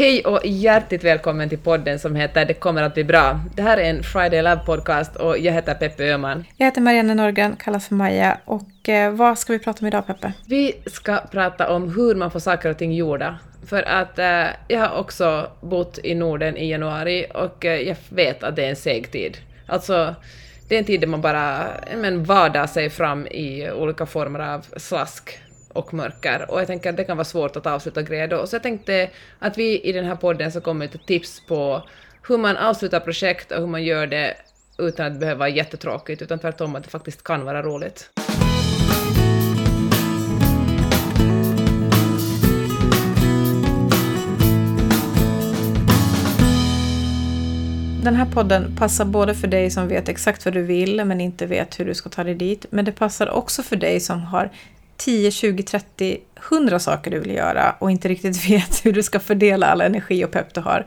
Hej och hjärtligt välkommen till podden som heter Det kommer att bli bra. Det här är en Friday Love podcast och jag heter Peppe Öhman. Jag heter Marianne Norgren, kallas för Maja. Och eh, vad ska vi prata om idag, Peppe? Vi ska prata om hur man får saker och ting gjorda. För att eh, jag har också bott i Norden i januari och eh, jag vet att det är en seg tid. Alltså, det är en tid där man bara men, vadar sig fram i olika former av slask och mörker. Och jag tänker att det kan vara svårt att avsluta grejer då. Så jag tänkte att vi i den här podden så kommer med tips på hur man avslutar projekt och hur man gör det utan att behöva vara jättetråkigt, utan tvärtom att det faktiskt kan vara roligt. Den här podden passar både för dig som vet exakt vad du vill men inte vet hur du ska ta dig dit. Men det passar också för dig som har 10, 20, 30, 100 saker du vill göra och inte riktigt vet hur du ska fördela all energi och pepp du har.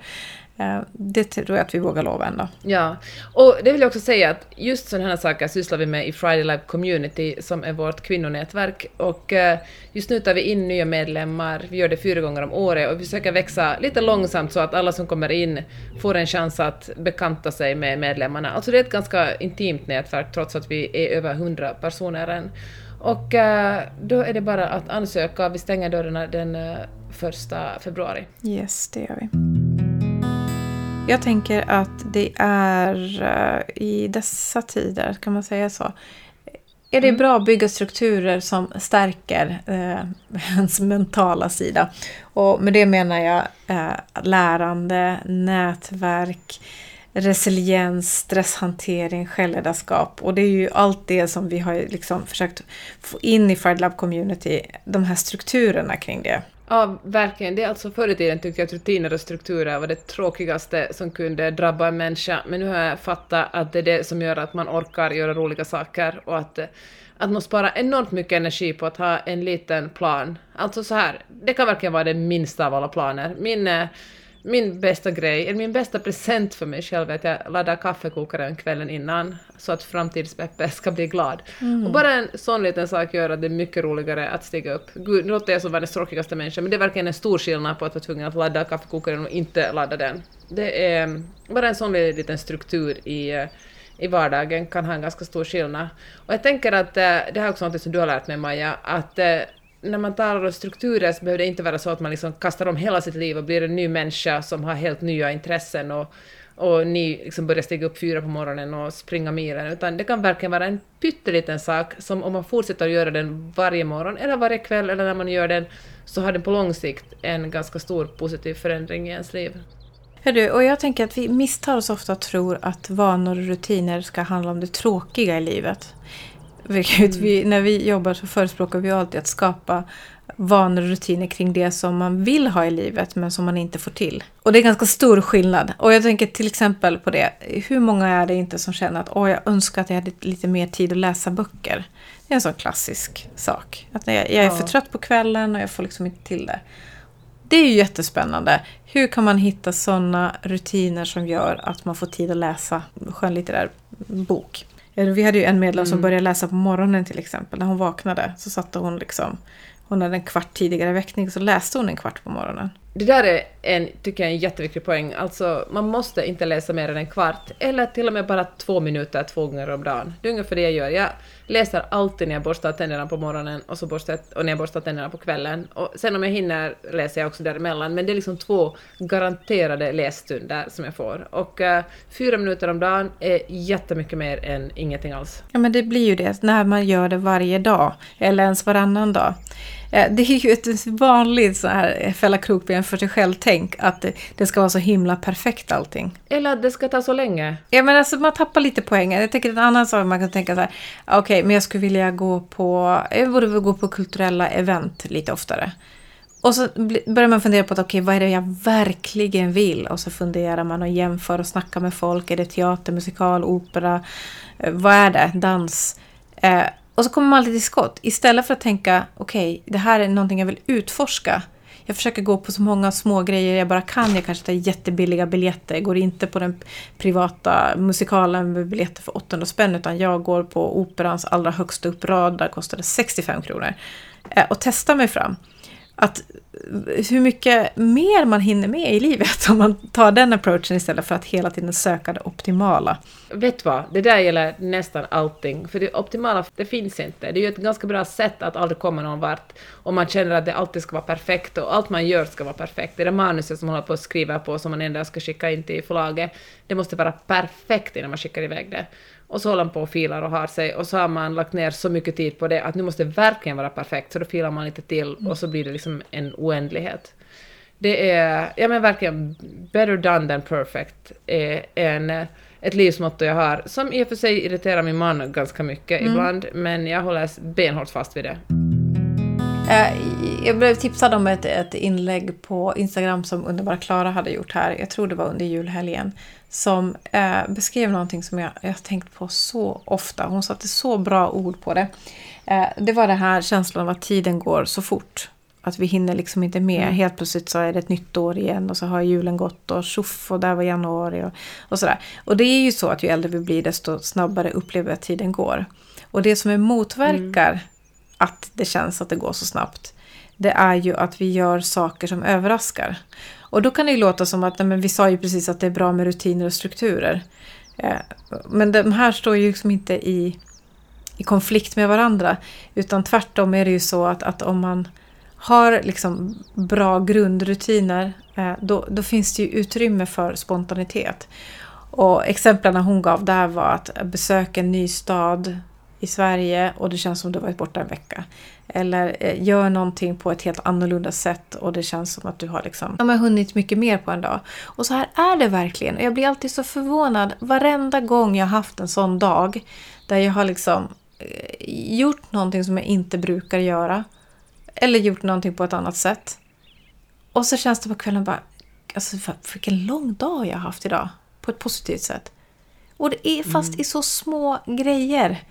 Eh, det tror jag att vi vågar lova ändå. Ja, och det vill jag också säga att just sådana här saker sysslar vi med i Friday Live Community som är vårt kvinnonätverk. Och eh, just nu tar vi in nya medlemmar, vi gör det fyra gånger om året och vi försöker växa lite långsamt så att alla som kommer in får en chans att bekanta sig med medlemmarna. Alltså det är ett ganska intimt nätverk trots att vi är över 100 personer än. Och äh, då är det bara att ansöka. Vi stänger dörrarna den äh, första februari. Yes, det gör vi. Jag tänker att det är äh, i dessa tider, kan man säga så, är det mm. bra att bygga strukturer som stärker eh, ens mentala sida. Och med det menar jag eh, lärande, nätverk, resiliens, stresshantering, självledarskap. Och det är ju allt det som vi har liksom försökt få in i FireLab Community, de här strukturerna kring det. Ja, verkligen. Det är alltså förr i tiden tyckte jag att rutiner och strukturer var det tråkigaste som kunde drabba en människa, men nu har jag fattat att det är det som gör att man orkar göra roliga saker och att att man sparar enormt mycket energi på att ha en liten plan. Alltså så här, det kan verkligen vara det minsta av alla planer. Min eh, min bästa grej, eller min bästa present för mig själv är att jag laddar kaffekokaren kvällen innan så att framtidspeppe ska bli glad. Mm. Och bara en sån liten sak gör att det är mycket roligare att stiga upp. Gud, nu låter jag som världens tråkigaste människa, men det är verkligen en stor skillnad på att vara tvungen att ladda kaffekokaren och inte ladda den. Det är bara en sån liten struktur i i vardagen kan ha en ganska stor skillnad. Och jag tänker att eh, det här är också något som du har lärt mig Maja, att eh, när man talar om strukturer så behöver det inte vara så att man liksom kastar om hela sitt liv och blir en ny människa som har helt nya intressen och, och ni liksom börjar stiga upp fyra på morgonen och springa milen, utan det kan verkligen vara en pytteliten sak som om man fortsätter att göra den varje morgon eller varje kväll eller när man gör den så har den på lång sikt en ganska stor positiv förändring i ens liv. Hörru, och jag tänker att vi misstar oss ofta och tror att vanor och rutiner ska handla om det tråkiga i livet. Vilket vi, mm. när vi jobbar så förespråkar vi alltid att skapa vanor och rutiner kring det som man vill ha i livet men som man inte får till. Och det är ganska stor skillnad. Och jag tänker till exempel på det. Hur många är det inte som känner att Åh, jag önskar att jag hade lite mer tid att läsa böcker. Det är en sån klassisk sak. Att jag, jag är för trött på kvällen och jag får liksom inte till det. Det är ju jättespännande. Hur kan man hitta sådana rutiner som gör att man får tid att läsa skönlitterär bok? Vi hade ju en medlem mm. som började läsa på morgonen till exempel. När hon vaknade så satte hon liksom hon hade en kvart tidigare väckning så läste hon en kvart på morgonen. Det där är en, tycker jag, en jätteviktig poäng. Alltså, man måste inte läsa mer än en kvart, eller till och med bara två minuter två gånger om dagen. Det är ungefär det jag gör. Jag läser alltid när jag borstar tänderna på morgonen och, så borstar, och när jag borstar tänderna på kvällen. Och sen om jag hinner läser jag också däremellan, men det är liksom två garanterade lässtunder som jag får. Och uh, fyra minuter om dagen är jättemycket mer än ingenting alls. Ja, men det blir ju det när man gör det varje dag, eller ens varannan dag. Eh, det är ju ett vanligt så här fälla krokben för sig själv-tänk att det ska vara så himla perfekt allting. Eller att det ska ta så länge. Ja men alltså man tappar lite poängen. Jag tänker en annan sak man kan tänka så här. Okej, okay, men jag skulle vilja gå på, jag borde gå på kulturella event lite oftare. Och så börjar man fundera på att okej, okay, vad är det jag verkligen vill? Och så funderar man och jämför och snackar med folk. Är det teater, musikal, opera? Eh, vad är det? Dans? Eh, och så kommer man alltid till skott. Istället för att tänka, okej, okay, det här är någonting jag vill utforska. Jag försöker gå på så många små grejer jag bara kan. Jag kanske tar jättebilliga biljetter. Jag går inte på den privata musikalen med biljetter för 800 spänn. Utan jag går på operans allra högsta upprad. Där kostar det 65 kronor. Eh, och testar mig fram. Att hur mycket mer man hinner med i livet om man tar den approachen istället för att hela tiden söka det optimala. Vet du vad, det där gäller nästan allting, för det optimala det finns inte. Det är ju ett ganska bra sätt att aldrig komma någon vart om man känner att det alltid ska vara perfekt och allt man gör ska vara perfekt. Det är det manuset som man håller på att skriva på som man en dag ska skicka in till förlaget, det måste vara perfekt innan man skickar iväg det. Och så håller man på och filar och har sig och så har man lagt ner så mycket tid på det att nu måste det verkligen vara perfekt så då filar man lite till och så blir det liksom en oändlighet. Det är, ja men verkligen, better done than perfect är en, ett livsmotto jag har som i och för sig irriterar min man ganska mycket mm. ibland men jag håller benhårt fast vid det. Eh, jag blev tipsad om ett, ett inlägg på Instagram som Underbara Klara hade gjort här, jag tror det var under julhelgen, som eh, beskrev någonting som jag, jag tänkt på så ofta. Hon satte så bra ord på det. Eh, det var den här känslan av att tiden går så fort. Att vi hinner liksom inte med. Mm. Helt plötsligt så är det ett nytt år igen och så har julen gått och tjoff och där var januari och, och sådär. Och det är ju så att ju äldre vi blir desto snabbare upplever vi att tiden går. Och det som är motverkar mm att det känns att det går så snabbt det är ju att vi gör saker som överraskar. Och då kan det ju låta som att, men vi sa ju precis att det är bra med rutiner och strukturer. Eh, men de här står ju liksom inte i, i konflikt med varandra. Utan tvärtom är det ju så att, att om man har liksom bra grundrutiner eh, då, då finns det ju utrymme för spontanitet. Och exemplen hon gav där var att besöka en ny stad i Sverige och det känns som du varit borta en vecka. Eller eh, gör någonting på ett helt annorlunda sätt och det känns som att du har liksom, ja, hunnit mycket mer på en dag. Och så här är det verkligen. Jag blir alltid så förvånad varenda gång jag haft en sån dag där jag har liksom eh, gjort någonting som jag inte brukar göra. Eller gjort någonting på ett annat sätt. Och så känns det på kvällen bara, alltså vilken lång dag jag har haft idag. På ett positivt sätt. Och det är fast mm. i så små grejer.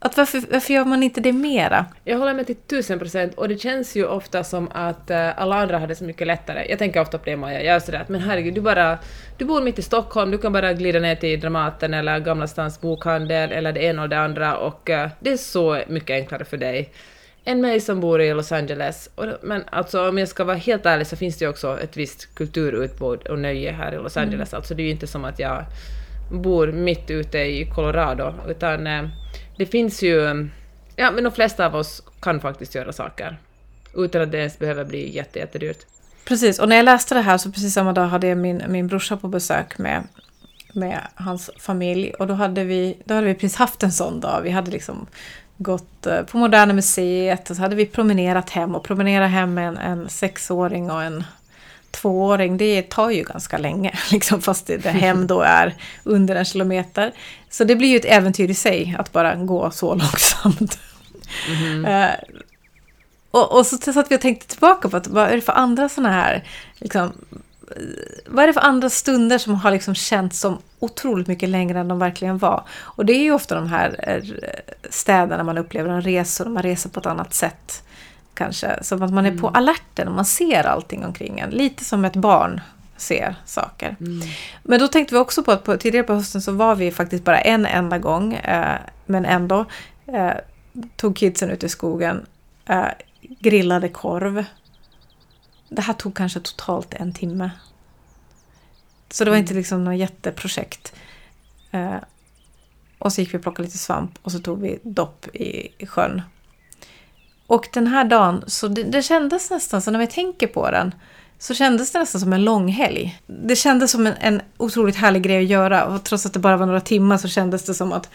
Att varför, varför gör man inte det mera? Jag håller med till tusen procent och det känns ju ofta som att uh, alla andra har det så mycket lättare. Jag tänker ofta på det Maja, jag är sådär att men herregud, du bara... Du bor mitt i Stockholm, du kan bara glida ner till Dramaten eller Gamla Stans bokhandel eller det ena och det andra och uh, det är så mycket enklare för dig än mig som bor i Los Angeles. Men alltså om jag ska vara helt ärlig så finns det ju också ett visst kulturutbud och nöje här i Los mm. Angeles. Mm. Alltså det är ju inte som att jag bor mitt ute i Colorado utan uh, det finns ju... Ja, men de flesta av oss kan faktiskt göra saker utan att det ens behöver bli jättejättedyrt. Precis, och när jag läste det här så precis samma dag hade jag min, min brorsa på besök med, med hans familj och då hade, vi, då hade vi precis haft en sån dag. Vi hade liksom gått eh, på Moderna Museet och så hade vi promenerat hem och promenera hem med en, en sexåring och en tvååring, det tar ju ganska länge, liksom, fast det, hem då är under en kilometer. Så det blir ju ett äventyr i sig att bara gå så långsamt. Mm -hmm. uh, och, och, så satt vi och tänkte tillbaka på att, vad är det för andra sådana här, liksom, vad är det för andra stunder som har liksom känts som otroligt mycket längre än de verkligen var? Och det är ju ofta de här eh, städerna man upplever en resa och man reser på ett annat sätt kanske. Som att man är på mm. alerten och man ser allting omkring en. Lite som ett barn ser saker. Mm. Men då tänkte vi också på att på, tidigare på hösten så var vi faktiskt bara en enda gång, eh, men ändå, eh, tog kidsen ut i skogen, eh, grillade korv. Det här tog kanske totalt en timme. Så det var mm. inte liksom något jätteprojekt. Eh, och så gick vi och plockade lite svamp och så tog vi dopp i, i sjön och den här dagen, så det, det kändes nästan så när vi tänker på den, så kändes det nästan som en lång helg. Det kändes som en, en otroligt härlig grej att göra och trots att det bara var några timmar så kändes det som att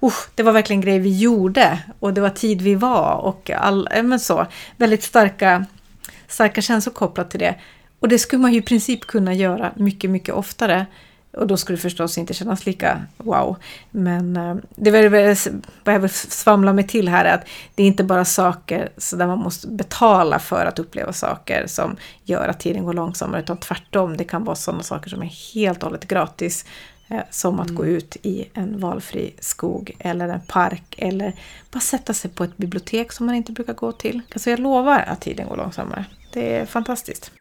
oh, det var verkligen grejer vi gjorde och det var tid vi var och all, men så, väldigt starka, starka känslor kopplat till det. Och det skulle man ju i princip kunna göra mycket, mycket oftare. Och då skulle det förstås inte kännas lika wow. Men eh, det vad jag vill svamla mig till här är att det är inte bara saker så där man måste betala för att uppleva saker som gör att tiden går långsammare, utan tvärtom. Det kan vara sådana saker som är helt och hållet gratis. Eh, som att mm. gå ut i en valfri skog eller en park eller bara sätta sig på ett bibliotek som man inte brukar gå till. Alltså jag lovar att tiden går långsammare. Det är fantastiskt.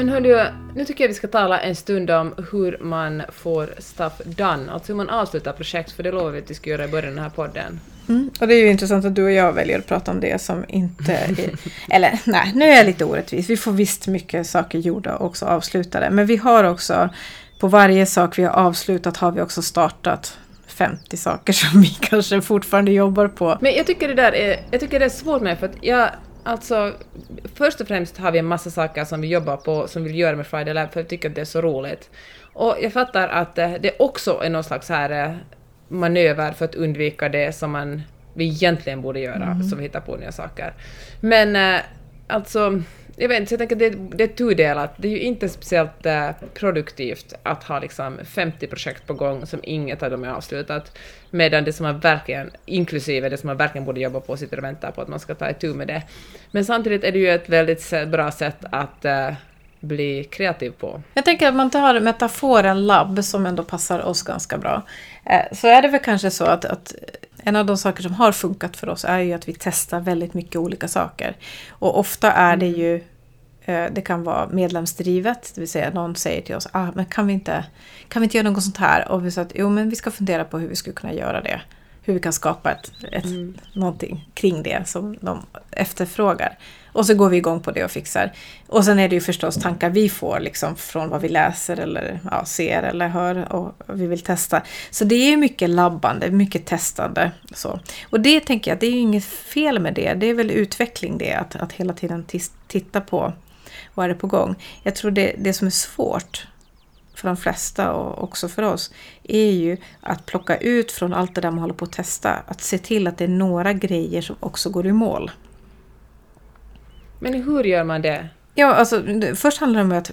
Men hördu, nu tycker jag vi ska tala en stund om hur man får stuff done, alltså hur man avslutar projekt, för det lovade vi att vi skulle göra i början av den här podden. Mm. Och det är ju intressant att du och jag väljer att prata om det som inte är... eller nej, nu är jag lite orättvis. Vi får visst mycket saker gjorda och också avslutade. Men vi har också, på varje sak vi har avslutat har vi också startat 50 saker som vi kanske fortfarande jobbar på. Men jag tycker det där är, jag tycker det är svårt med, för att jag, alltså, först och främst har vi en massa saker som vi jobbar på, som vi vill göra med Friday Lab, för jag tycker att det är så roligt. Och jag fattar att eh, det också är någon slags här eh, manöver för att undvika det som man, vi egentligen borde göra, mm. så vi hittar på nya saker. Men eh, alltså, jag vet inte, jag tänker det, det är tudelat. Det är ju inte speciellt eh, produktivt att ha liksom 50 projekt på gång som inget av dem är avslutat, medan det som man verkligen, inklusive det som man verkligen borde jobba på, sitter och väntar på att man ska ta itu med det. Men samtidigt är det ju ett väldigt bra sätt att eh, bli kreativ på. Jag tänker att man tar metaforen labb som ändå passar oss ganska bra. Eh, så är det väl kanske så att, att en av de saker som har funkat för oss är ju att vi testar väldigt mycket olika saker. Och ofta är det mm. ju det kan vara medlemsdrivet, det vill säga någon säger till oss ah, men kan, vi inte, kan vi inte göra något sånt här? Och vi säger att jo, men vi ska fundera på hur vi skulle kunna göra det. Hur vi kan skapa ett, ett, mm. någonting kring det som de efterfrågar. Och så går vi igång på det och fixar. Och sen är det ju förstås tankar vi får liksom från vad vi läser eller ja, ser eller hör och vi vill testa. Så det är mycket labbande, mycket testande. Så. Och det tänker jag, det är ju inget fel med det. Det är väl utveckling det, att, att hela tiden titta på vad är det på gång. Jag tror det, det som är svårt för de flesta och också för oss, är ju att plocka ut från allt det där man håller på att testa, att se till att det är några grejer som också går i mål. Men hur gör man det? Ja, alltså, först handlar det om att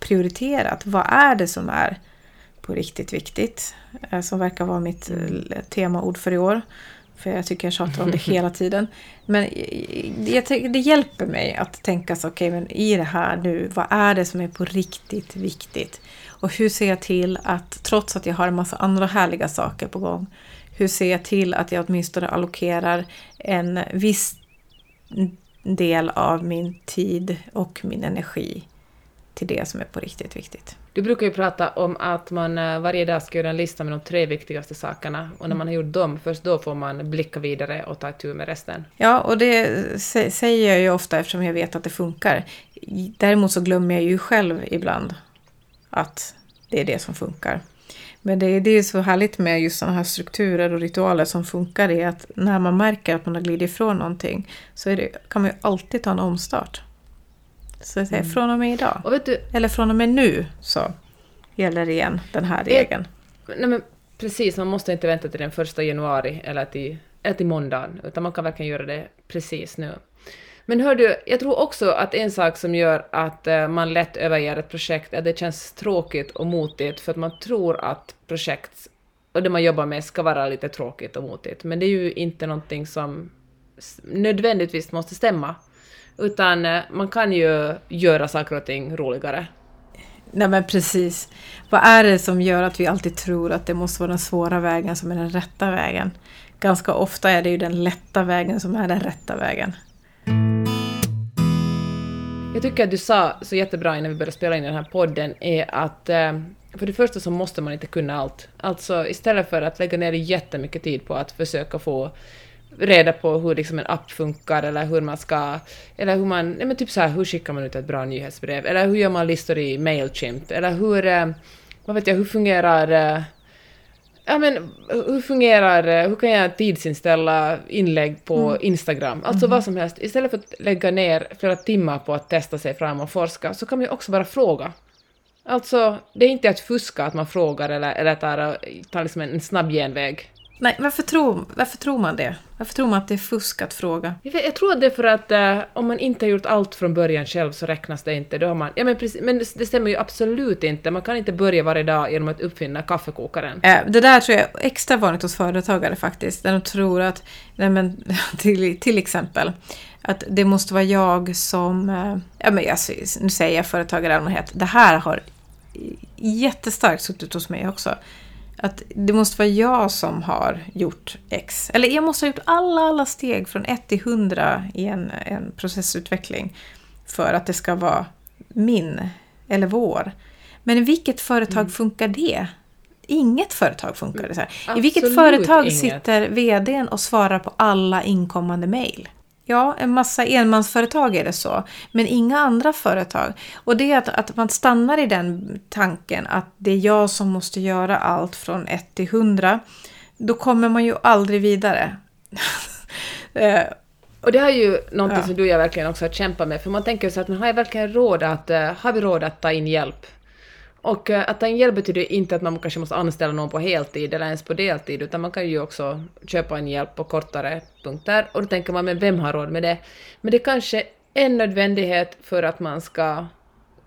prioritera. Att vad är det som är på riktigt viktigt? Eh, som verkar vara mitt mm. eh, temaord för i år. För jag tycker jag tjatar om det hela tiden. Men jag, det hjälper mig att tänka så, okej, okay, men i det här nu, vad är det som är på riktigt viktigt? Och hur ser jag till att, trots att jag har en massa andra härliga saker på gång, hur ser jag till att jag åtminstone allokerar en viss del av min tid och min energi till det som är på riktigt viktigt. Du brukar ju prata om att man eh, varje dag ska göra en lista med de tre viktigaste sakerna och när man har gjort dem, först då får man blicka vidare och ta itu med resten. Ja, och det säger jag ju ofta eftersom jag vet att det funkar. Däremot så glömmer jag ju själv ibland att det är det som funkar. Men det är, det är så härligt med just sådana här strukturer och ritualer som funkar i att när man märker att man har glidit ifrån någonting så det, kan man ju alltid ta en omstart. Så att säga, mm. från och med idag. Och du, eller från och med nu så gäller igen den här regeln. Nej men precis, man måste inte vänta till den första januari eller till, eller till måndagen, utan man kan verkligen göra det precis nu. Men hör du, jag tror också att en sak som gör att eh, man lätt överger ett projekt är att det känns tråkigt och motigt för att man tror att projekt och det man jobbar med ska vara lite tråkigt och motigt. Men det är ju inte någonting som nödvändigtvis måste stämma. Utan eh, man kan ju göra saker och ting roligare. Nej men precis. Vad är det som gör att vi alltid tror att det måste vara den svåra vägen som är den rätta vägen? Ganska ofta är det ju den lätta vägen som är den rätta vägen. Jag tycker att du sa så jättebra innan vi började spela in den här podden är att eh, för det första så måste man inte kunna allt. Alltså istället för att lägga ner jättemycket tid på att försöka få reda på hur liksom en app funkar eller hur man ska, eller hur man, nej men typ så här, hur skickar man ut ett bra nyhetsbrev, eller hur gör man listor i Mailchimp, eller hur, eh, vad vet jag, hur fungerar eh, Ja men hur fungerar, hur kan jag tidsinställa inlägg på mm. Instagram? Alltså mm. vad som helst. Istället för att lägga ner flera timmar på att testa sig fram och forska så kan man ju också bara fråga. Alltså, det är inte att fuska att man frågar eller, eller tar, tar liksom en snabb genväg. Nej, varför tror, varför tror man det? Varför tror man att det är fusk att fråga? Jag, tror att det är för att eh, om man inte har gjort allt från början själv så räknas det inte. Då har man, ja, men, precis, men det, stämmer ju absolut inte. Man kan inte börja varje dag genom att uppfinna kaffekokaren. Eh, det där tror jag är extra vanligt hos företagare faktiskt. Där de tror att, nej men, till, till exempel, att det måste vara jag som... Eh, ja, men jag, nu säger jag företagare i allmänhet. Det här har jättestarkt suttit hos mig också att det måste vara jag som har gjort X. Eller jag måste ha gjort alla, alla steg från 1 till 100 i en, en processutveckling för att det ska vara min eller vår. Men i vilket företag funkar det? Inget företag funkar det så här. I vilket Absolut företag inget. sitter VDn och svarar på alla inkommande mejl? Ja, en massa enmansföretag är det så, men inga andra företag. Och det är att, att man stannar i den tanken att det är jag som måste göra allt från 1 till 100. Då kommer man ju aldrig vidare. Eh, Och det har ju någonting Ja. som du och jag verkligen också har kämpat med, för man tänker så att men har jag verkligen råd att, eh, har vi råd att ta in hjälp? Och eh, att ta in hjälp betyder ju inte att man kanske måste anställa någon på heltid eller ens på deltid, utan man kan ju också köpa en hjälp på kortare punkter. Och då tänker man, men vem har råd med det? Men det kanske är en nödvändighet för att man ska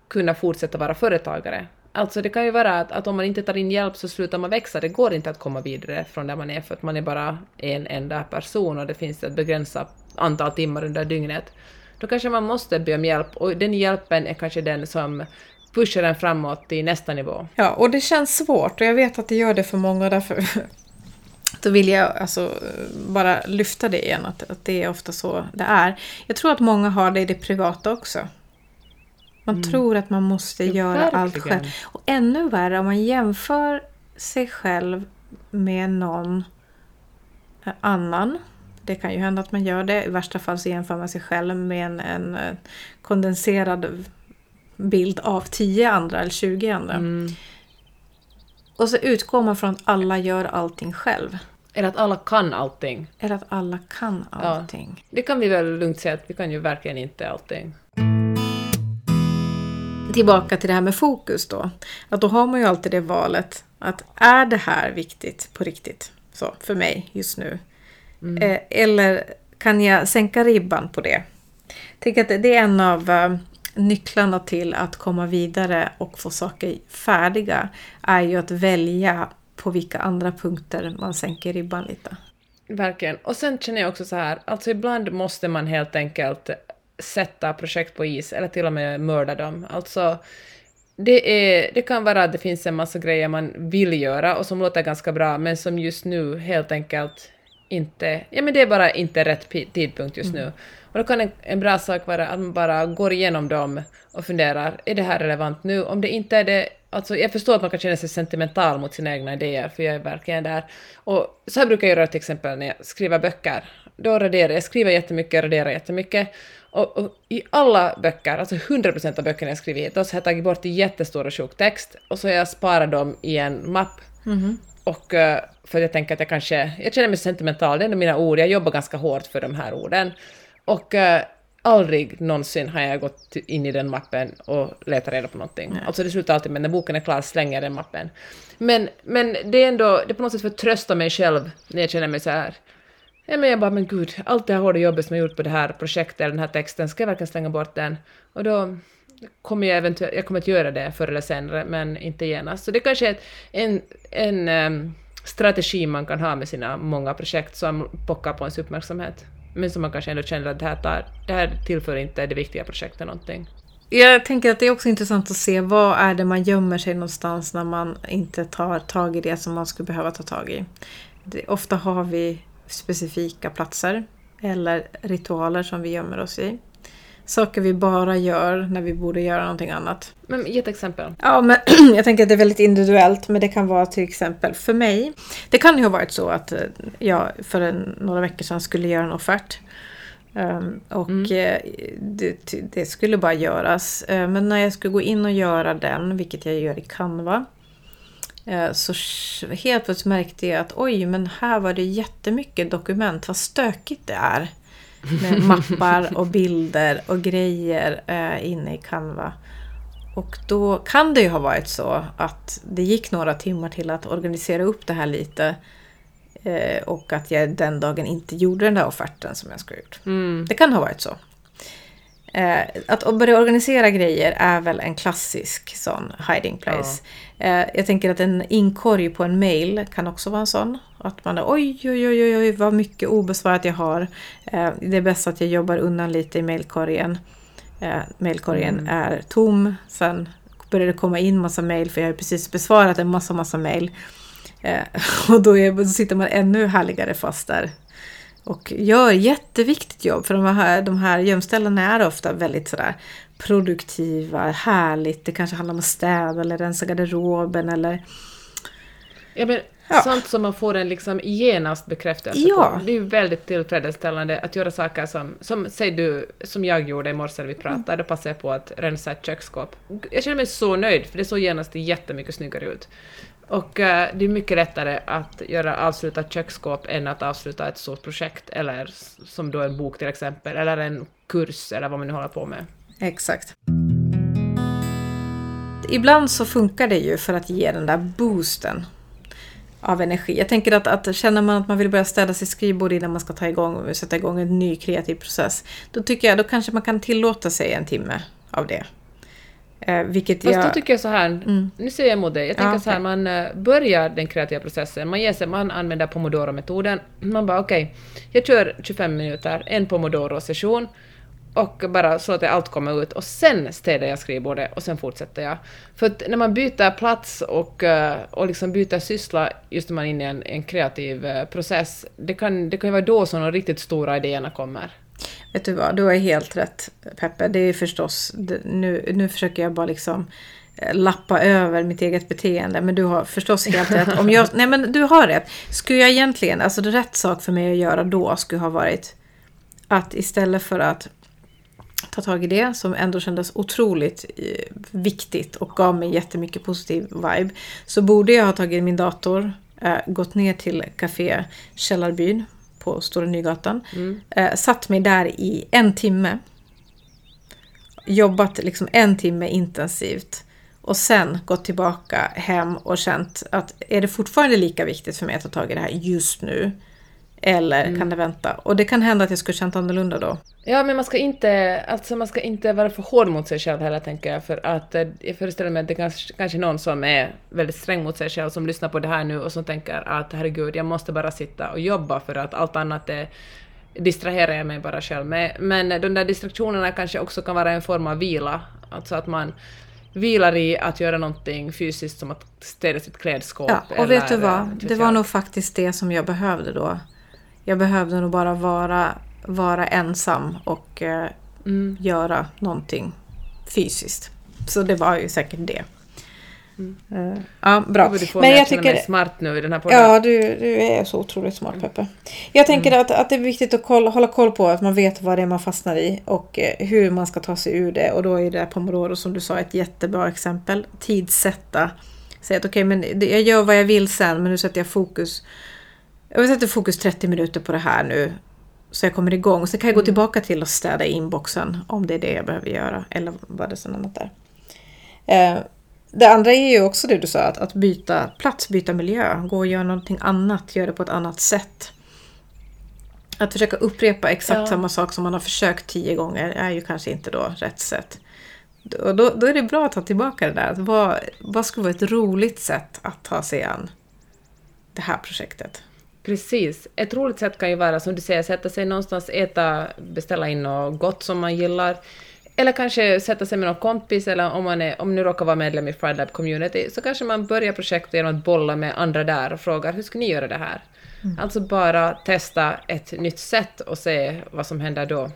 kunna fortsätta vara företagare. Alltså det kan ju vara att, att om man inte tar in hjälp så slutar man växa. Det går inte att komma vidare från där man är för att man är bara en enda person och det finns ett begränsat antal timmar under dygnet. Då kanske man måste be om hjälp och den hjälpen är kanske den som pushar en framåt till nästa nivå. Ja, och det känns svårt och jag vet att det gör det för många och därför då vill jag alltså bara lyfta det igen, att, att det är ofta så det är. Jag tror att många har det i det privata också. Man tror att man måste Ja, göra allt verkligen. själv. Och ännu värre om man jämför sig själv med någon annan. Det kan ju hända att man gör det. I värsta fall så jämför man sig själv med en, en kondenserad bild av 10 andra eller 20 andra. Mm. Och så utgår man från att alla gör allting själv. Eller att alla kan allting. Eller att alla kan allting. Det kan vi väl lugnt säga att vi kan ju verkligen inte allting. Tillbaka till det här med fokus då. Att då har man ju alltid det valet. Att är det här viktigt på riktigt? Så, för mig just nu. Eh, eller kan jag sänka ribban på det? Tänker att det är en av eh, nycklarna till att komma vidare och få saker färdiga. Är ju att välja på vilka andra punkter man sänker ribban lite. Verkligen. Och sen känner jag också så här, alltså ibland måste man helt enkelt sätta projekt på is, eller till och med mörda dem. Alltså, det, är, det kan vara att det finns en massa grejer man vill göra och som låter ganska bra, men som just nu helt enkelt inte... Ja, men det är bara inte rätt tidpunkt just nu. Och då kan en, en bra sak vara att man bara går igenom dem och funderar, är det här relevant nu? Om det inte är det, alltså jag förstår att man kan känna sig sentimental mot sina egna idéer, för jag är verkligen där. Och så här brukar jag göra till exempel när jag skriver böcker. Då raderar jag, skriver jättemycket, raderar jättemycket. Och, och i alla böcker, alltså 100% av böckerna jag skrivit, då så har jag tagit bort jättestor och tjock text och så har jag sparat dem i en mapp och eh, för att jag tänker att jag kanske, jag känner mig sentimental, det är mina ord, jag jobbar ganska hårt för de här orden. Och eh, aldrig någonsin har jag gått in i den mappen och letat reda på någonting. Alltså det slutar alltid med när boken är klar slänger jag den mappen. Men, men det är ändå, det är på något sätt för att trösta mig själv när jag känner mig så här. Ja, men jag bara, men gud, allt det här hårda jobbet som jag gjort på det här projektet, eller den här texten, ska jag verkligen slänga bort den? Och då kommer jag eventuellt, jag kommer att göra det förr eller senare, men inte genast. Så det kanske är en, en em, strategi man kan ha med sina många projekt som pockar på ens uppmärksamhet. Men som man kanske ändå känner att det här, tar, det här tillför inte det viktiga projektet någonting. Jag tänker att det är också intressant att se vad är det man gömmer sig någonstans när man inte tar tag i det som man skulle behöva ta tag i. Det, ofta har vi specifika platser eller ritualer som vi gömmer oss i. Saker vi bara gör när vi borde göra någonting annat. Men ge ett exempel. Ja, men jag tänker att det är väldigt individuellt, men det kan vara till exempel för mig. Det kan ju ha varit så att eh, jag för en, några veckor sedan skulle göra en offert. Ehm, och eh, det, det skulle bara göras. Eh, men när jag skulle gå in och göra den, vilket jag gör i Canva. Så helt plötsligt märkte jag att oj, men här var det jättemycket dokument. Vad stökigt det är. Med mappar och bilder och grejer eh, inne i Canva. Och då kan det ju ha varit så att det gick några timmar till att organisera upp det här lite. Eh, och att jag den dagen inte gjorde den där offerten som jag skulle ha gjort. Mm. Det kan ha varit så. Eh, att börja organisera grejer är väl en klassisk sån hiding place. Eh, jag tänker att en inkorg på en mail kan också vara en sån. Att man är, oj, oj, oj, oj, vad mycket obesvarat jag har. Eh, det är bäst att jag jobbar undan lite i mailkorgen. Mailkorgen är tom. Sen börjar det komma in massa mail för jag har precis besvarat en massa, massa mail. Och då, är, då sitter man ännu härligare fast där. Och gör jätteviktigt jobb för de här, de här gömställena är ofta väldigt sådär produktiva, härligt. Det kanske handlar om att städa eller rensa garderoben eller Ja, men Ja. Sånt som man får en liksom genast bekräftelse Ja. på. Det är ju väldigt tillfredsställande att göra saker som, som säg du, som jag gjorde i morse när vi pratade, då passade jag på att rensa ett köksskåp. Jag känner mig så nöjd, för det såg genast jättemycket snyggare ut. Och eh, det är mycket lättare att göra avsluta ett köksskåp än att avsluta ett stort projekt, eller som då en bok till exempel, eller en kurs, eller vad man nu håller på med. Exakt. Ibland så funkar det ju för att ge den där boosten av energi. Jag tänker att, att känner man att man vill börja städa sitt skrivbord innan man ska ta igång, sätta igång en ny kreativ process. Då tycker jag då kanske man kan tillåta sig en timme av det. Eh, vilket Fast jag... då tycker jag så här, Mm. nu säger jag emot dig, jag tänker Ja, så här, man eh, börjar den kreativa processen, man ger sig, man använder pomodoro-metoden, man bara okej, jag kör 25 minuter, en pomodoro-session, och bara så att allt kommer ut, och sen städar jag skrivbordet, och sen fortsätter jag. För att när man byter plats och, eh, och liksom byter syssla, just när man är inne i en, en kreativ eh, process, det kan, det kan ju vara då som de riktigt stora idéerna kommer. Vet du vad, du har helt rätt Peppe. Det är förstås, nu, nu försöker jag bara liksom eh, lappa över mitt eget beteende. Men du har förstås helt rätt. Om jag, nej men du har rätt. Skulle jag egentligen, alltså det rätt sak för mig att göra då skulle ha varit att istället för att ta tag i det som ändå kändes otroligt eh, viktigt och gav mig jättemycket positiv vibe. Så borde jag ha tagit min dator, eh, gått ner till Café Källarbyn på Stora Nygatan. Eh, satt mig där i en timme. Jobbat liksom en timme intensivt. Och sen gått tillbaka hem och känt att är det fortfarande lika viktigt för mig att ta tag i det här just nu? Eller kan det vänta? Och det kan hända att jag skulle känt annorlunda då. Ja, men man ska inte, alltså man ska inte vara för hård mot sig själv heller, tänker jag, för att eh, jag föreställer mig att det kanske, kanske är någon som är väldigt sträng mot sig själv, som lyssnar på det här nu och som tänker att herregud, jag måste bara sitta och jobba för att allt annat är distraherar jag mig bara själv med. Men de där distraktionerna kanske också kan vara en form av vila, alltså att man vilar i att göra någonting fysiskt som att städa sitt klädskåp. Ja, och eller, vet du eh, vad? vet Det var nog faktiskt det som jag behövde då. Jag behövde nog bara vara, vara ensam och eh, Mm. göra någonting fysiskt. Så det var ju säkert det. Eh, ja, bra. Du får Men jag att känna mig tycker... smart nu i den här podden. Ja, du, du är så otroligt smart Peppe. Jag tänker Mm. att, att det är viktigt att kolla, hålla koll på att man vet vad det är man fastnar i och eh, hur man ska ta sig ur det. Och då är det Pomodoro som du sa ett jättebra exempel. Tidsätta. Säga att okej, men det, jag gör vad jag vill sen men nu sätter jag fokus. Jag sätter fokus 30 minuter på det här nu. Så jag kommer igång. Så kan jag gå tillbaka till och städa inboxen om det är det jag behöver göra. Eller vad det är som annat där. Eh, det andra är ju också det du sa, att, att byta plats, byta miljö. Gå och göra någonting annat, göra det på ett annat sätt. Att försöka upprepa exakt Ja. samma sak som man har försökt tio gånger är ju kanske inte då rätt sätt. Och då, då är det bra att ta tillbaka det där. Att vad, vad skulle vara ett roligt sätt att ta sig an det här projektet? Precis. Ett roligt sätt kan ju vara, som du säger, sätta sig någonstans, äta, beställa in något gott som man gillar. Eller kanske sätta sig med någon kompis, eller om man, är, om nu råkar vara medlem i Pride Lab Community, så kanske man börjar projektet genom att bolla med andra där och frågar hur ska ni göra det här? Alltså bara testa ett nytt sätt och se vad som händer då.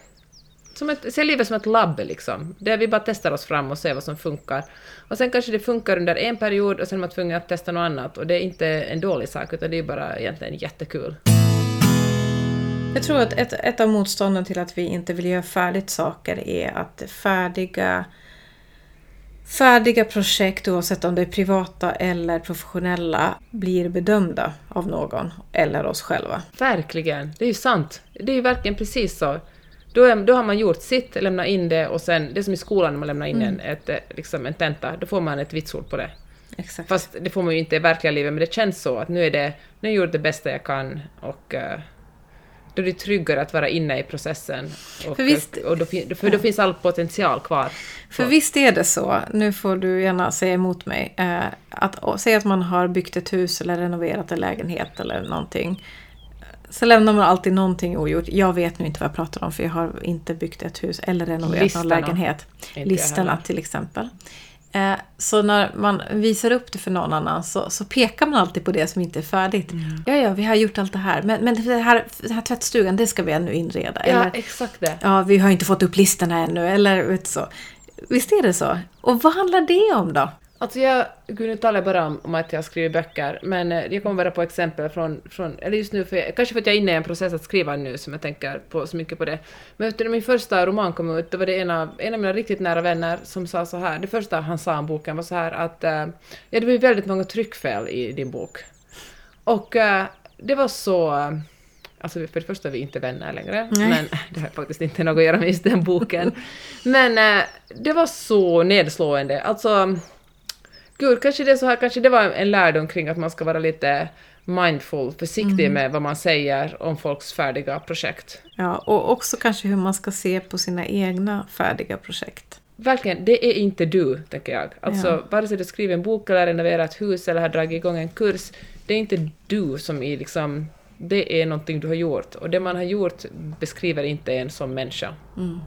Som ett, se livet som ett labb liksom, där vi bara testar oss fram och ser vad som funkar. Och sen kanske det funkar under en period och sen är man tvungen att testa något annat och det är inte en dålig sak utan det är bara egentligen jättekul. Jag tror att ett, ett av motstånden till att vi inte vill göra färdigt saker är att färdiga, färdiga projekt, oavsett om det är privata eller professionella, blir bedömda av någon eller oss själva. Verkligen, det är ju sant. Det är ju verkligen precis så. Då, är, då har man gjort sitt, lämnat in det och sen, det är som i skolan när man lämnar in en, ett, eh, liksom en tenta, då får man ett vitsord på det. Exakt. Fast det får man ju inte i verkliga livet, men det känns så att nu är det, nu har jag gjort det bästa jag kan och eh, då är det tryggare att vara inne i processen. Och, För visst- och då, för då finns all potential kvar. För visst är det så, nu får du gärna säga emot mig, eh, att säga att man har byggt ett hus eller renoverat en lägenhet eller någonting. Så lämnar man alltid någonting ogjort. Jag vet nu inte vad jag pratar om för jag har inte byggt ett hus eller renoverat Listorna. någon lägenhet. Listorna heller. till exempel. Eh, så när man visar upp det för någon annan så, så pekar man alltid på det som inte är färdigt. Mm. Ja, ja, vi har gjort allt det här. Men, men det här, den här tvättstugan, det ska vi ännu inreda. Ja, Eller, exakt det. ja, vi har inte fått upp listorna ännu. Eller vet så. Visst är det så? Och vad handlar det om då? Alltså jag, gud talar jag bara om, om att jag skriver böcker, men eh, jag kommer bara på exempel från, från eller just nu, för jag, kanske för att jag är inne i en process att skriva nu som jag tänker på så mycket på det. Men efter min första roman kom ut, då var det en av, en av mina riktigt nära vänner som sa så här, det första han sa om boken var så här att uh, ja, det blir väldigt många tryckfel i din bok. Och uh, det var så... Alltså för det första är vi inte vänner längre, Nej. men det har faktiskt inte något att göra med just den boken. Men det var så nedslående. Alltså, Gud, kanske det, så här, kanske det var en lärdom kring att man ska vara lite mindful, försiktig mm. med vad man säger om folks färdiga projekt. Ja, och också kanske hur man ska se på sina egna färdiga projekt. Verkligen, det är inte du, tänker jag. Alltså, ja. vare sig du skriver en bok eller renoverar ett hus eller har dragit igång en kurs, det är inte du som är liksom... Det är någonting du har gjort, och det man har gjort beskriver inte en som människa. Mm.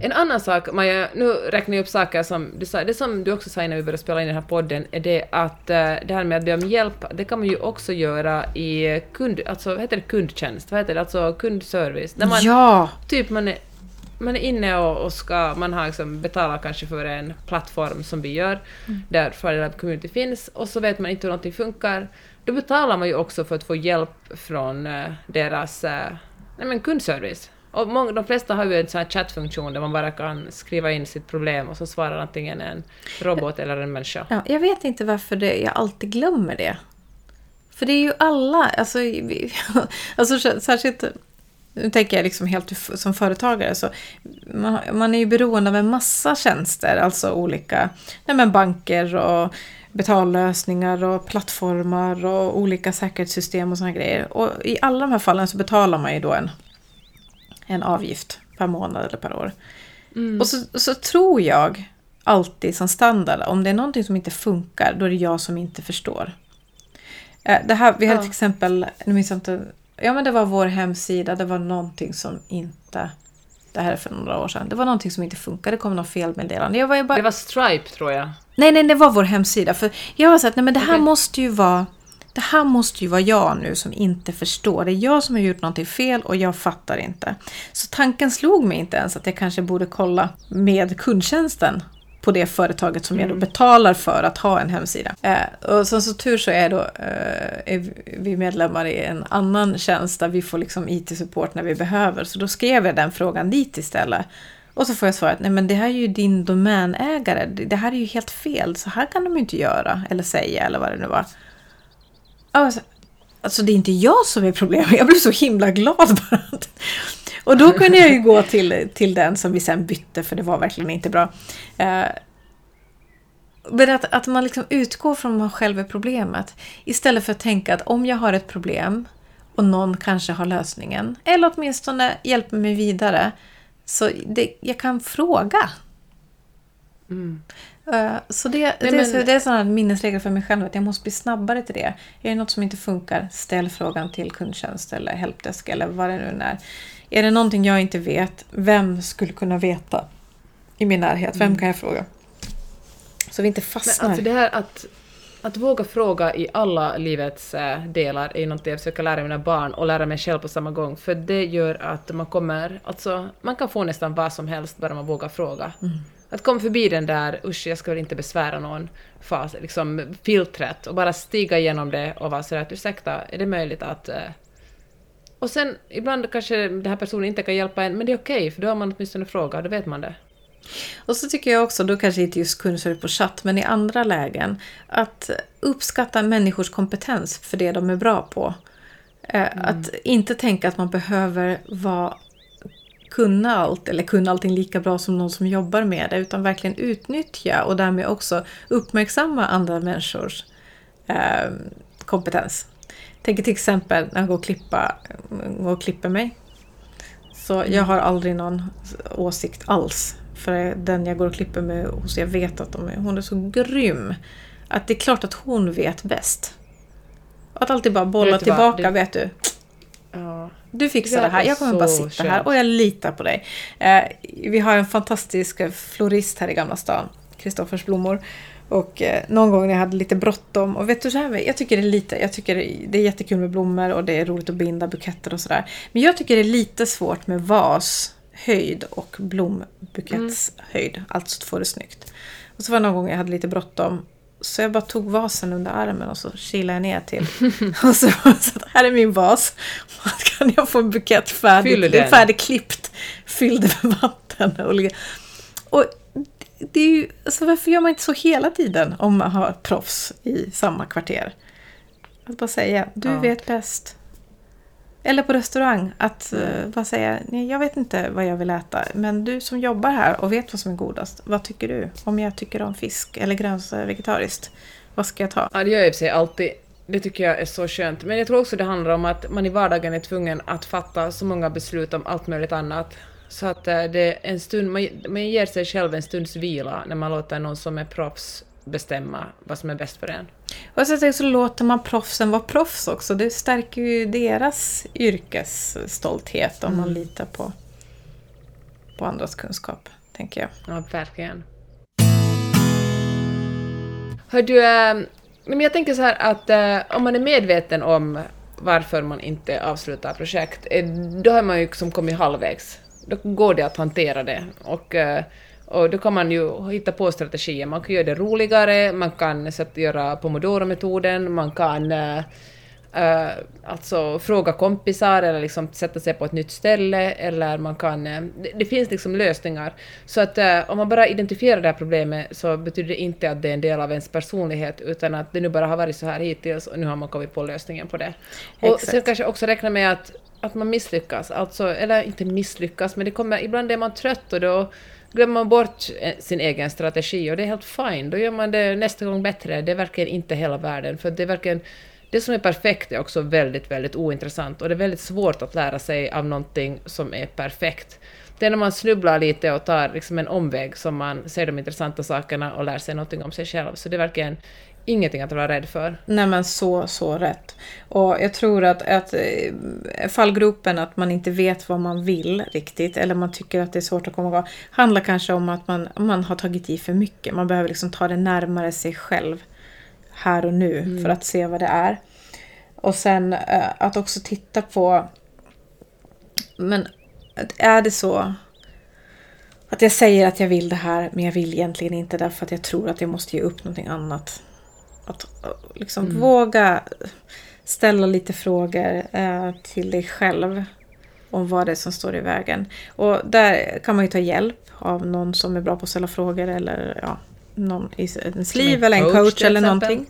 En annan sak, Maja, nu räknar jag upp saker som du sa, det som du också sa innan vi började spela in den här podden, är det att uh, det här med att be om hjälp, det kan man ju också göra i kund, alltså vad heter det, kundtjänst, vad heter det, alltså kundservice. Där man, ja! Typ man är, man är inne och, och ska, man har liksom betalat kanske för en plattform som vi gör, mm. där Firelab Community finns, och så vet man inte hur någonting funkar. Då betalar man ju också för att få hjälp från uh, deras uh, nej men kundservice. Och många, de flesta har ju en sån här chattfunktion där man bara kan skriva in sitt problem och så svarar antingen en robot eller en människa. Ja, jag vet inte varför det, jag alltid glömmer det. För det är ju alla, alltså, alltså särskilt nu tänker jag liksom helt som företagare, så man, man, är ju beroende av en massa tjänster, alltså olika nej men banker och betallösningar och plattformar och olika säkerhetssystem och sådana grejer. Och i alla de här fallen så betalar man ju då en en avgift per månad eller per år. Mm. Och så, så tror jag alltid som standard, om det är någonting som inte funkar, då är det jag som inte förstår. Eh, det här, vi hade ja. till exempel, nu minns jag inte, ja men det var vår hemsida, det var någonting som inte, det här är för några år sedan, det var någonting som inte funkade, det kom något felmeddelande. Jag var bara, det var Stripe tror jag. Nej, nej, det var vår hemsida. För jag var så att, nej men det här okay. måste ju vara det här måste ju vara jag nu som inte förstår. Det är jag som har gjort någonting fel och jag fattar inte. Så tanken slog mig inte ens att jag kanske borde kolla med kundtjänsten på det företaget som mm. jag då mm. betalar för att ha en hemsida. Eh, och som så tur så är, då, eh, är vi medlemmar i en annan tjänst där vi får liksom IT-support när vi behöver. Så då skrev jag den frågan dit istället. Och så får jag svaret, nej men det här är ju din domänägare, det här är ju helt fel, så här kan de ju inte göra eller säga eller vad det nu var. Alltså, alltså det är inte jag som är problemet, jag blev så himla glad bara. Och då kunde jag ju gå till, till den som vi sen bytte för det var verkligen inte bra. Eh, men att, att man liksom utgår från att man själv är problemet. Istället för att tänka att om jag har ett problem och någon kanske har lösningen, eller åtminstone hjälper mig vidare, så det, jag kan fråga. Mm. Eh, så det, Nej, det, men... det är sådana minnesregler för mig själv att jag måste bli snabbare till det. Är det något som inte funkar, ställ frågan till kundtjänst eller helpdesk eller vad det nu är. Är det någonting jag inte vet, vem skulle kunna veta i min närhet? Vem mm. kan jag fråga? Så vi inte fastnar. Men alltså det här att, att våga fråga i alla livets äh, delar är något jag försöker lära mina barn och lära mig själv på samma gång. För det gör att man kommer, alltså man kan få nästan vad som helst bara man vågar fråga. Mm. Att komma förbi den där usch, jag ska väl inte besvära någon fas, liksom filtret och bara stiga igenom det och vara sådär att ursäkta, är det möjligt att... Uh... Och sen ibland kanske den här personen inte kan hjälpa en, men det är okej, okay, för då har man åtminstone frågat, då vet man det. Och så tycker jag också, då kanske inte just kundservice på chatt, men i andra lägen, att uppskatta människors kompetens för det de är bra på. Eh, mm. Att inte tänka att man behöver vara kunna allt eller kunna allting lika bra som någon som jobbar med det utan verkligen utnyttja och därmed också uppmärksamma andra människors eh, kompetens. Tänker till exempel när jag går och, klippa, går och klipper mig. Så jag har aldrig någon åsikt alls. För den jag går och klipper mig hos, jag vet att de är, hon är så grym. Att det är klart att hon vet bäst. Att alltid bara bolla tillbaka, det... vet du. Ja. Du fixar det här, jag kommer bara sitta här och jag litar på dig. Eh, vi har en fantastisk florist här i Gamla stan, Kristoffers blommor. Och eh, någon gång när jag hade lite bråttom, och vet du så här, jag tycker det är lite, jag tycker det är jättekul med blommor och det är roligt att binda buketter och sådär. Men jag tycker det är lite svårt med vas höjd och blombuketshöjd. Alltså får det snyggt. Och så var det någon gång jag hade lite bråttom. Så jag bara tog vasen under armen och så kilade jag ner till. och så, så här är min vas. Kan jag få en bukett färdig, färdigklippt? Fyllde med vatten. Och, och det är ju, alltså varför gör man inte så hela tiden om man har proffs i samma kvarter? Att bara säga, du ja. vet bäst. Eller på restaurang, att uh, bara säga, nej jag vet inte vad jag vill äta, men du som jobbar här och vet vad som är godast, vad tycker du? Om jag tycker om fisk eller gröns vegetariskt, vad ska jag ta? Ja, det gör jag i sig alltid. Det tycker jag är så skönt. Men jag tror också det handlar om att man i vardagen är tvungen att fatta så många beslut om allt möjligt annat. Så att eh, det är en stund, man, man ger sig själv en stunds vila när man låter någon som är proffs bestämma vad som är bäst för en. Och så, så låter man proffsen vara proffs också. Det stärker ju deras yrkesstolthet om mm. man litar på, på andras kunskap, tänker jag. Ja, verkligen. Hör du, äh, men jag tänker så här att äh, om man är medveten om varför man inte avslutar projekt, då har man ju liksom kommit halvvägs då går det att hantera det. Och, eh, och då kan man ju hitta på strategier. Man kan göra det roligare, man kan så att göra pomodoro-metoden, man kan uh, uh, alltså fråga kompisar eller liksom sätta sig på ett nytt ställe eller man kan... Uh, det, det, finns liksom lösningar. Så att om man bara identifierar det här problemet så betyder det inte att det är en del av ens personlighet utan att det nu bara har varit så här hittills och nu har man kommit på lösningen på det. Exakt. Och sen kanske också räkna med att att man misslyckas, alltså, eller inte misslyckas, men det kommer, ibland är man trött och då glömmer man bort eh, sin egen strategi och det är helt fine, då gör man det nästa gång bättre. Det är verkligen inte hela världen, för det är verkligen det som är perfekt är också väldigt, väldigt ointressant och det är väldigt svårt att lära sig av någonting som är perfekt. Det är när man snubblar lite och tar liksom en omväg som man ser de intressanta sakerna och lär sig någonting om sig själv. Så det är verkligen ingenting att vara rädd för. Nej men så, så rätt. Och jag tror att, att eh, fallgropen att man inte vet vad man vill riktigt eller man tycker att det är svårt att komma igång handlar kanske om att man, man har tagit i för mycket. Man behöver liksom ta det närmare sig själv här och nu mm. för att se vad det är. Och sen eh, att också titta på men är det så att jag säger att jag vill det här men jag vill egentligen inte därför att jag tror att jag måste ge upp någonting annat. Att liksom mm. våga ställa lite frågor eh, till dig själv om vad det är som står i vägen. Och där kan man ju ta hjälp av någon som är bra på att ställa frågor eller ja, någon i ens liv eller en coach eller någonting.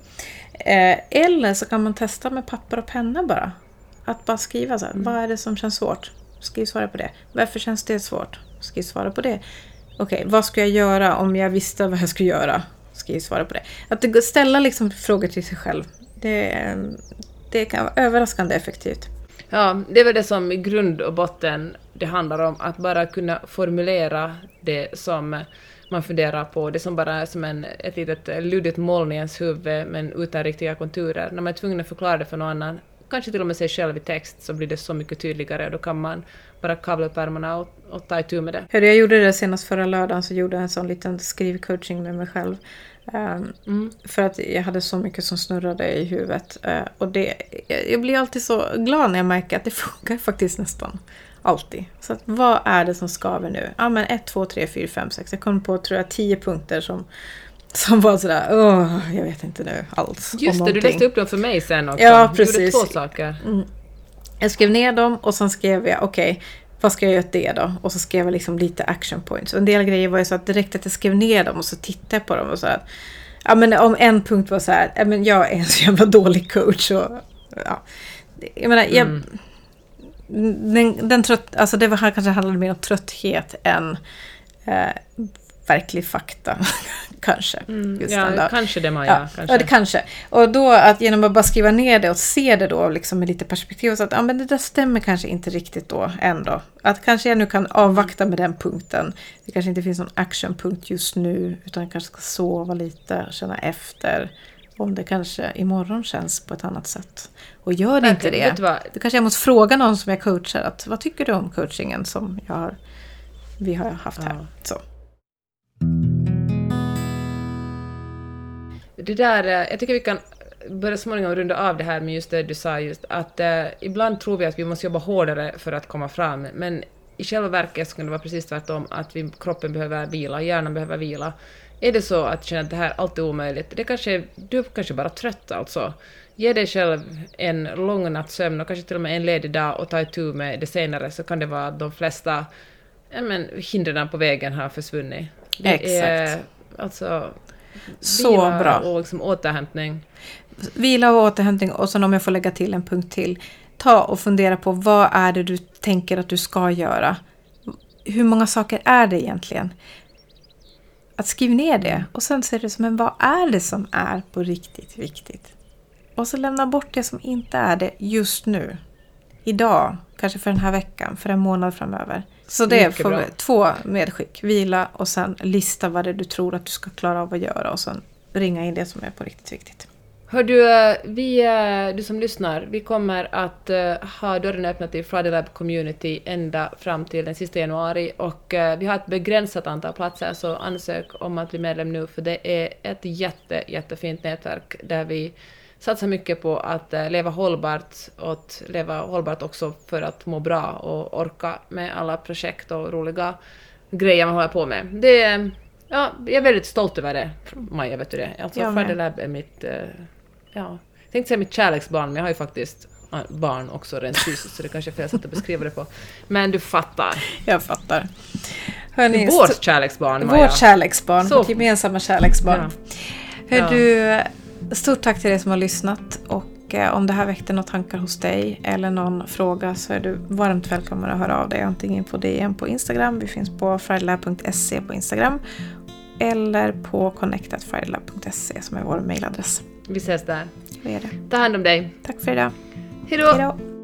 Eh, eller så kan man testa med papper och penna bara. Att bara skriva så här, mm. vad är det som känns svårt? Skriv svara på det. Varför känns det svårt? Skriv svara på det. Okej, okay, vad ska jag göra om jag visste vad jag skulle göra? Ska ju svara på det. Att ställa liksom frågor till sig själv. Det, det kan vara överraskande effektivt. Ja, det är väl det som i grund och botten det handlar om, att bara kunna formulera det som man funderar på, det som bara är som en, ett litet luddigt moln i ens huvud men utan riktiga konturer. När man är tvungen att förklara det för någon annan, kanske till och med sig själv i text, så blir det så mycket tydligare och då kan man bara kavla upp ärmarna och, och ta itu med det. Hörde, jag gjorde det senast förra lördagen, så gjorde jag en sån liten skrivcoaching med mig själv. Um, mm. För att jag hade så mycket som snurrade i huvudet. Uh, och det, jag blir alltid så glad när jag märker att det funkar faktiskt nästan alltid. Så att, vad är det som skaver nu? Ja men 1, 2, 3, 4, 5, 6. Jag kom på tror jag 10 punkter som, som var sådär, åh, jag vet inte nu alls. Just det, du läste upp dem för mig sen också. Ja, precis. Du gjorde två saker. Mm. Jag skrev ner dem och sen skrev jag, okej, okay, vad ska jag göra åt det då? Och så skrev jag liksom lite action points. Och en del grejer var ju så att direkt att jag skrev ner dem och så tittade jag på dem och så att Ja men om en punkt var så här, ja, men jag är en så jävla dålig coach och ja. Jag menar, jag, mm. den, den trött, alltså det var, kanske handlade mer om trötthet än eh, verklig fakta. kanske. Mm, just ja, kanske det Maja. Ja, kanske. ja, det kanske. Och då att genom att bara skriva ner det och se det då liksom med lite perspektiv. Så att ja, men det där stämmer kanske inte riktigt då ändå. Att kanske jag nu kan avvakta med den punkten. Det kanske inte finns någon actionpunkt just nu. Utan jag kanske ska sova lite, känna efter. Om det kanske imorgon känns på ett annat sätt. Och gör det inte det, då kanske jag måste fråga någon som jag coachar. Att, vad tycker du om coachingen som jag har, vi har haft här? Ja. Så. Det där, eh, jag tycker vi kan börja småningom runda av det här med just det du sa just att eh, ibland tror vi att vi måste jobba hårdare för att komma fram, men i själva verket så kan det vara precis tvärtom, att vi, kroppen behöver vila, hjärnan behöver vila. Är det så att du känner att det här allt är omöjligt, det kanske, du är kanske bara trött alltså. Ge dig själv en lång natts sömn och kanske till och med en ledig dag och ta itu med det senare så kan det vara att de flesta ja, men, hindren på vägen har försvunnit. Det Exakt. Är, alltså, Så vila bra. och liksom återhämtning. Vila och återhämtning och sen om jag får lägga till en punkt till. Ta och fundera på vad är det du tänker att du ska göra? Hur många saker är det egentligen? Att skriva ner det och sen ser det som en vad är det som är på riktigt viktigt? Och så lämna bort det som inte är det just nu. Idag, kanske för den här veckan, för en månad framöver. Så det bra. vi, två medskick. Vila och sen lista vad det är du tror att du ska klara av att göra och sen ringa in det som är på riktigt viktigt. Hör du, eh, vi, eh, du som lyssnar, vi kommer att eh, ha dörren öppna till Friday Lab Community ända fram till den sista januari och vi har ett begränsat antal platser så ansök om att bli medlem nu för det är ett jätte, jättefint nätverk där vi satsar mycket på att eh, leva hållbart och att leva hållbart också för att må bra och orka med alla projekt och roliga grejer man håller på med. Det ja, jag är väldigt stolt över det, Maja, vet du det? Alltså. Friday Lab är mitt, eh, ja, jag tänkte säga mitt kärleksbarn, men jag har ju faktiskt eh, barn också rent fysiskt, så det kanske är fel sätt att beskriva det på. Men du fattar. Jag fattar. Hörrni, Vårt kärleksbarn, Maja. vårt kärleksbarn, Så. vårt gemensamma kärleksbarn. Hör Ja. du, stort tack till er som har lyssnat och eh, om det här väckte några tankar hos dig eller någon fråga så är du varmt välkommen att höra av dig antingen på DM på Instagram, vi finns på fridaylab.se på Instagram eller på connectatfridaylab.se som är vår mailadress. Vi ses där. Det är det. Ta hand om dig. Tack för idag. Hej då! Hej då!